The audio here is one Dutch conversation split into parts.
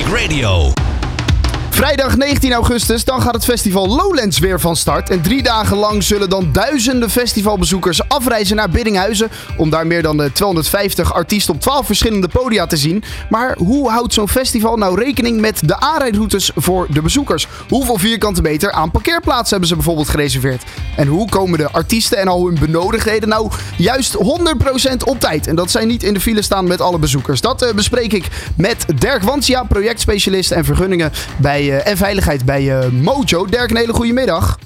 Peak Radio. Vrijdag 19 augustus, dan gaat het festival Lowlands weer van start. En drie dagen lang zullen dan duizenden festivalbezoekers afreizen naar Biddinghuizen. Om daar meer dan de 250 artiesten op 12 verschillende podia te zien. Maar hoe houdt zo'n festival nou rekening met de aanrijdroutes voor de bezoekers? Hoeveel vierkante meter aan parkeerplaatsen hebben ze bijvoorbeeld gereserveerd? En hoe komen de artiesten en al hun benodigdheden nou juist 100% op tijd? En dat zij niet in de file staan met alle bezoekers. Dat eh, bespreek ik met Dirk Wansia, projectspecialist en vergunningen bij eh, en veiligheid bij eh, Mojo. Dirk, een hele goede middag.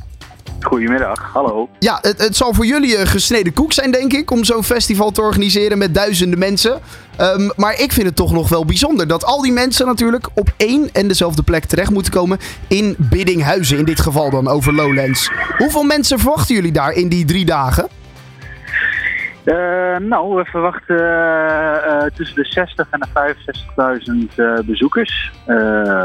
Goedemiddag, hallo. Ja, het, het zal voor jullie een gesneden koek zijn, denk ik, om zo'n festival te organiseren met duizenden mensen. Ehm, maar ik vind het toch nog wel bijzonder dat al die mensen natuurlijk op één en dezelfde plek terecht moeten komen in Biddinghuizen, in dit geval dan over Lowlands. Hoeveel mensen verwachten jullie daar in die drie dagen? Uh, nou, we verwachten uh, tussen de 60 en de 65.000 uh, bezoekers.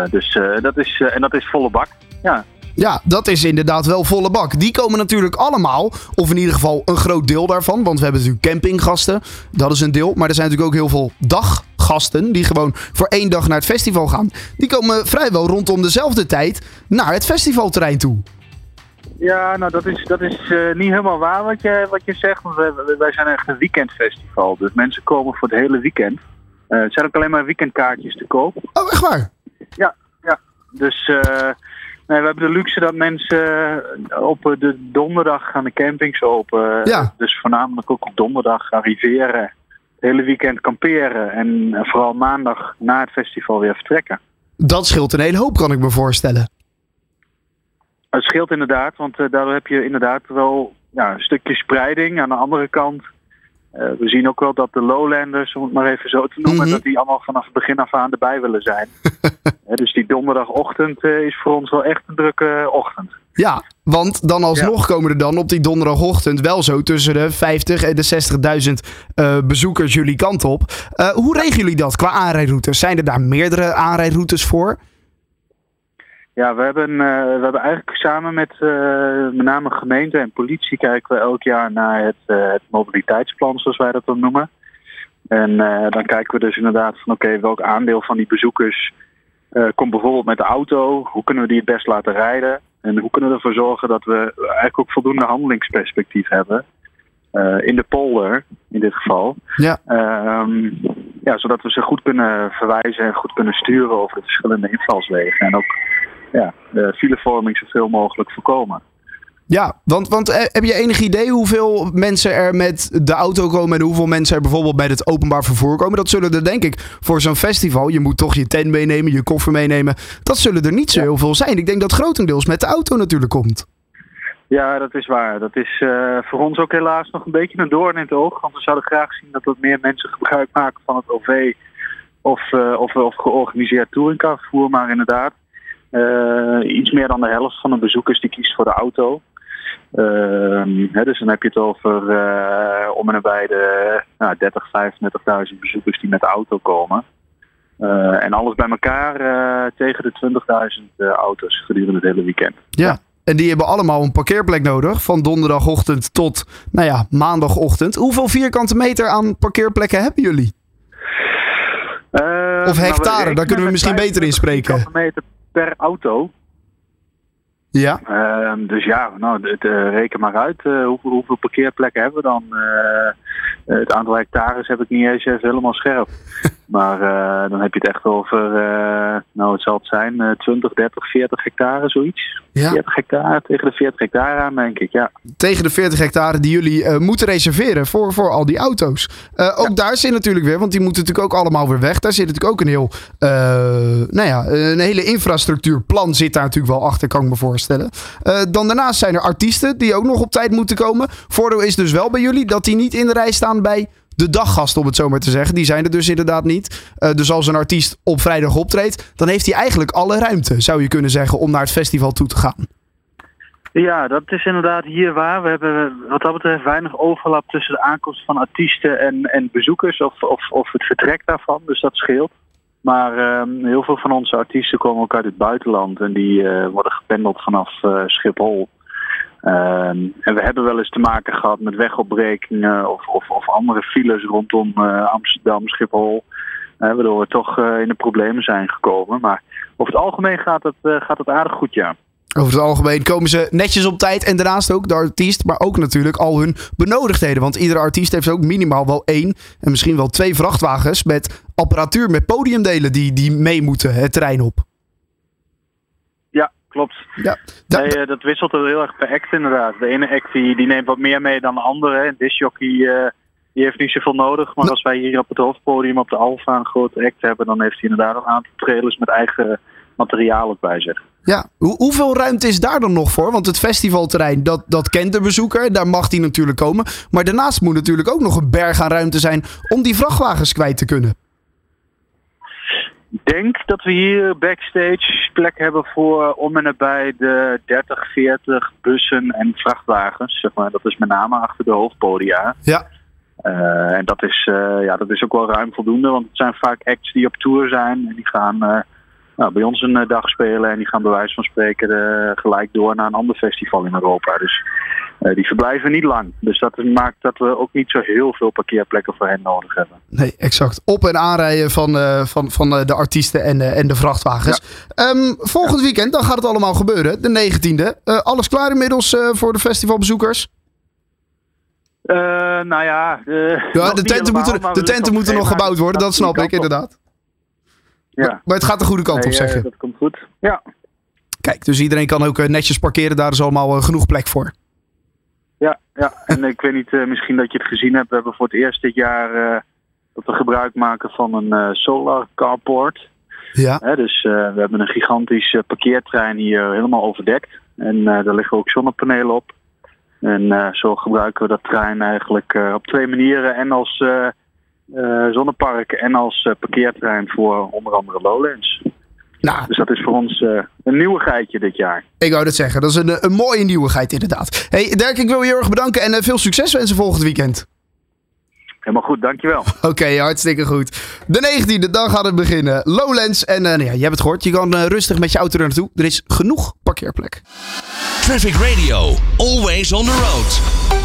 dus dat is, en dat is volle bak. Ja. Ja, dat is inderdaad wel volle bak. Die komen natuurlijk allemaal, of in ieder geval een groot deel daarvan. Want we hebben natuurlijk campinggasten, dat is een deel. Maar er zijn natuurlijk ook heel veel daggasten die gewoon voor één dag naar het festival gaan. Die komen vrijwel rondom dezelfde tijd naar het festivalterrein toe. Ja, nou dat is, dat is uh, niet helemaal waar wat je, wat je zegt. Want wij, wij zijn echt een weekendfestival. Dus mensen komen voor het hele weekend. Uh, er zijn ook alleen maar weekendkaartjes te koop. Oh, echt waar? Ja, ja. Dus uh, nee, we hebben de luxe dat mensen op de donderdag gaan de campings open. Ja. Dus voornamelijk ook op donderdag arriveren. Het hele weekend kamperen. En vooral maandag na het festival weer vertrekken. Dat scheelt een hele hoop, kan ik me voorstellen. Het scheelt inderdaad, want uh, daardoor heb je inderdaad wel ja, een stukje spreiding. Aan de andere kant, uh, we zien ook wel dat de lowlanders, om het maar even zo te noemen, Mhm. mm -hmm. dat die allemaal vanaf het begin af aan erbij willen zijn. dus die donderdagochtend uh, is voor ons wel echt een drukke ochtend. Ja, want dan alsnog ja. komen er dan op die donderdagochtend wel zo tussen de 50 en de 60.000 bezoekers jullie kant op. hoe regelen jullie dat qua aanrijdroutes? Zijn er daar meerdere aanrijdroutes voor? Ja, we hebben, uh, we hebben eigenlijk samen met uh, met name gemeente en politie kijken we elk jaar naar het, uh, het mobiliteitsplan, zoals wij dat dan noemen. En dan kijken we dus inderdaad van oké, okay, welk aandeel van die bezoekers komt bijvoorbeeld met de auto? Hoe kunnen we die het best laten rijden? En hoe kunnen we ervoor zorgen dat we eigenlijk ook voldoende handelingsperspectief hebben? in de polder, in dit geval. Ja. Um, ja, zodat we ze goed kunnen verwijzen en goed kunnen sturen over de verschillende invalswegen. En ook ja, de filevorming zoveel mogelijk voorkomen. Ja, want, want heb je enig idee hoeveel mensen er met de auto komen en hoeveel mensen er bijvoorbeeld bij het openbaar vervoer komen? Dat zullen er denk ik voor zo'n festival, je moet toch je tent meenemen, je koffer meenemen. Dat zullen er niet zo heel veel zijn. Ik denk dat grotendeels met de auto natuurlijk komt. Ja, dat is waar. Dat is uh, voor ons ook helaas nog een beetje een doorn in het oog. Want we zouden graag zien dat wat meer mensen gebruik maken van het OV of, uh, of, of georganiseerd touringcarvervoer. Maar inderdaad, uh, iets meer dan de helft van de bezoekers die kiest voor de auto. Uh, hè, dus dan heb je het over uh, om en nabij de nou, 30, 35.000 bezoekers die met de auto komen. Uh, en alles bij elkaar tegen de 20.000 auto's gedurende het hele weekend. Ja. En die hebben allemaal een parkeerplek nodig. Van donderdagochtend tot nou ja, maandagochtend. Hoeveel vierkante meter aan parkeerplekken hebben jullie? of hectare, nou, daar kunnen we misschien beter in spreken. Vierkante meter per auto. Ja. Uh, dus ja, nou, het, uh, reken maar uit. Uh, hoeveel, hoeveel, parkeerplekken hebben we dan? het aantal hectares heb ik niet eens even helemaal scherp. maar dan heb je het echt over, nou het zal het zijn, 20, 30, 40 hectare, zoiets. Ja. 40 hectare, tegen de 40 hectare aan denk ik, ja. Tegen de 40 hectare die jullie moeten reserveren voor, voor al die auto's. ook ja. daar zit natuurlijk weer, want die moeten natuurlijk ook allemaal weer weg. Daar zit natuurlijk ook een heel, nou ja, een hele infrastructuurplan zit daar natuurlijk wel achter, kan ik me voorstellen. Dan daarnaast zijn er artiesten die ook nog op tijd moeten komen. Voordeel is dus wel bij jullie dat die niet in de rij staan bij de daggasten, om het zo maar te zeggen. Die zijn er dus inderdaad niet. Uh, dus als een artiest op vrijdag optreedt, dan heeft hij eigenlijk alle ruimte, zou je kunnen zeggen, om naar het festival toe te gaan. Ja, dat is inderdaad hier waar. We hebben wat dat betreft weinig overlap tussen de aankomst van artiesten en, en bezoekers of, of, of het vertrek daarvan. Dus dat scheelt. Maar uh, heel veel van onze artiesten komen ook uit het buitenland en die uh, worden gependeld vanaf uh, Schiphol. Uh, en we hebben wel eens te maken gehad met wegopbrekingen of, of, of andere files rondom Amsterdam, Schiphol. waardoor we toch in de problemen zijn gekomen. Maar over het algemeen gaat het, gaat het aardig goed, ja. Over het algemeen komen ze netjes op tijd. En daarnaast ook de artiest, maar ook natuurlijk al hun benodigdheden. Want iedere artiest heeft ook minimaal wel één en misschien wel twee vrachtwagens met apparatuur, met podiumdelen die, die mee moeten het terrein op. Klopt. Ja, dat, nee, dat wisselt er heel erg per act inderdaad. De ene act die, die neemt wat meer mee dan de andere. Een disjockey uh, die heeft niet zoveel nodig. Maar als wij hier op het hoofdpodium op de Alfa een grote act hebben, dan heeft hij inderdaad een aantal trailers met eigen materiaal bij zich. Ja, hoeveel ruimte is daar dan nog voor? Want het festivalterrein, dat, dat kent de bezoeker. Daar mag die natuurlijk komen. Maar daarnaast moet natuurlijk ook nog een berg aan ruimte zijn om die vrachtwagens kwijt te kunnen. Ik denk dat we hier backstage plek hebben voor om en nabij de 30, 40 bussen en vrachtwagens. Zeg maar. Dat is met name achter de hoofdpodia. Ja. Uh, en dat is, uh, ja, dat is ook wel ruim voldoende, want het zijn vaak acts die op tour zijn. En die gaan uh, nou, bij ons een eh, dag spelen. En die gaan bij wijze van spreken gelijk door naar een ander festival in Europa. Dus die verblijven niet lang. Dus dat maakt dat we ook niet zo heel veel parkeerplekken voor hen nodig hebben. Nee, exact. Op- en aanrijden van, uh, van, van de artiesten en, en de vrachtwagens. Ja. Um, volgend ja. weekend, dan gaat het allemaal gebeuren. De 19e. alles klaar inmiddels voor de festivalbezoekers? nou ja, de, ja, de tenten, moeten, de tenten moeten nog gebouwd worden, dat snap ik inderdaad. Ja. Maar, het gaat de goede kant op, zeg je. Dat komt goed. Ja. Kijk, dus iedereen kan ook eh, netjes parkeren. Daar is allemaal eh, genoeg plek voor. Ja, en ik weet niet, uh, misschien dat je het gezien hebt. We hebben voor het eerst dit jaar uh, dat we gebruik maken van een uh, solar carport. Ja. dus we hebben een gigantische parkeertrein hier helemaal overdekt. En daar liggen ook zonnepanelen op. En zo gebruiken we dat trein eigenlijk op twee manieren. En als uh, zonnepark en als uh, parkeerterrein voor onder andere Lowlands. Nou, dus dat is voor ons uh, een nieuwigheidje dit jaar. Ik wou dat zeggen. Dat is een, een mooie nieuwigheid inderdaad. Hey Dirk, ik wil je heel erg bedanken en veel succes wensen volgend weekend. Helemaal goed, dankjewel. Oké, okay, hartstikke goed. De 19e, dan gaat het beginnen. Lowlands. En uh, ja, je hebt het gehoord, je kan uh, rustig met je auto er naartoe. Er is genoeg parkeerplek. Traffic Radio, always on the road.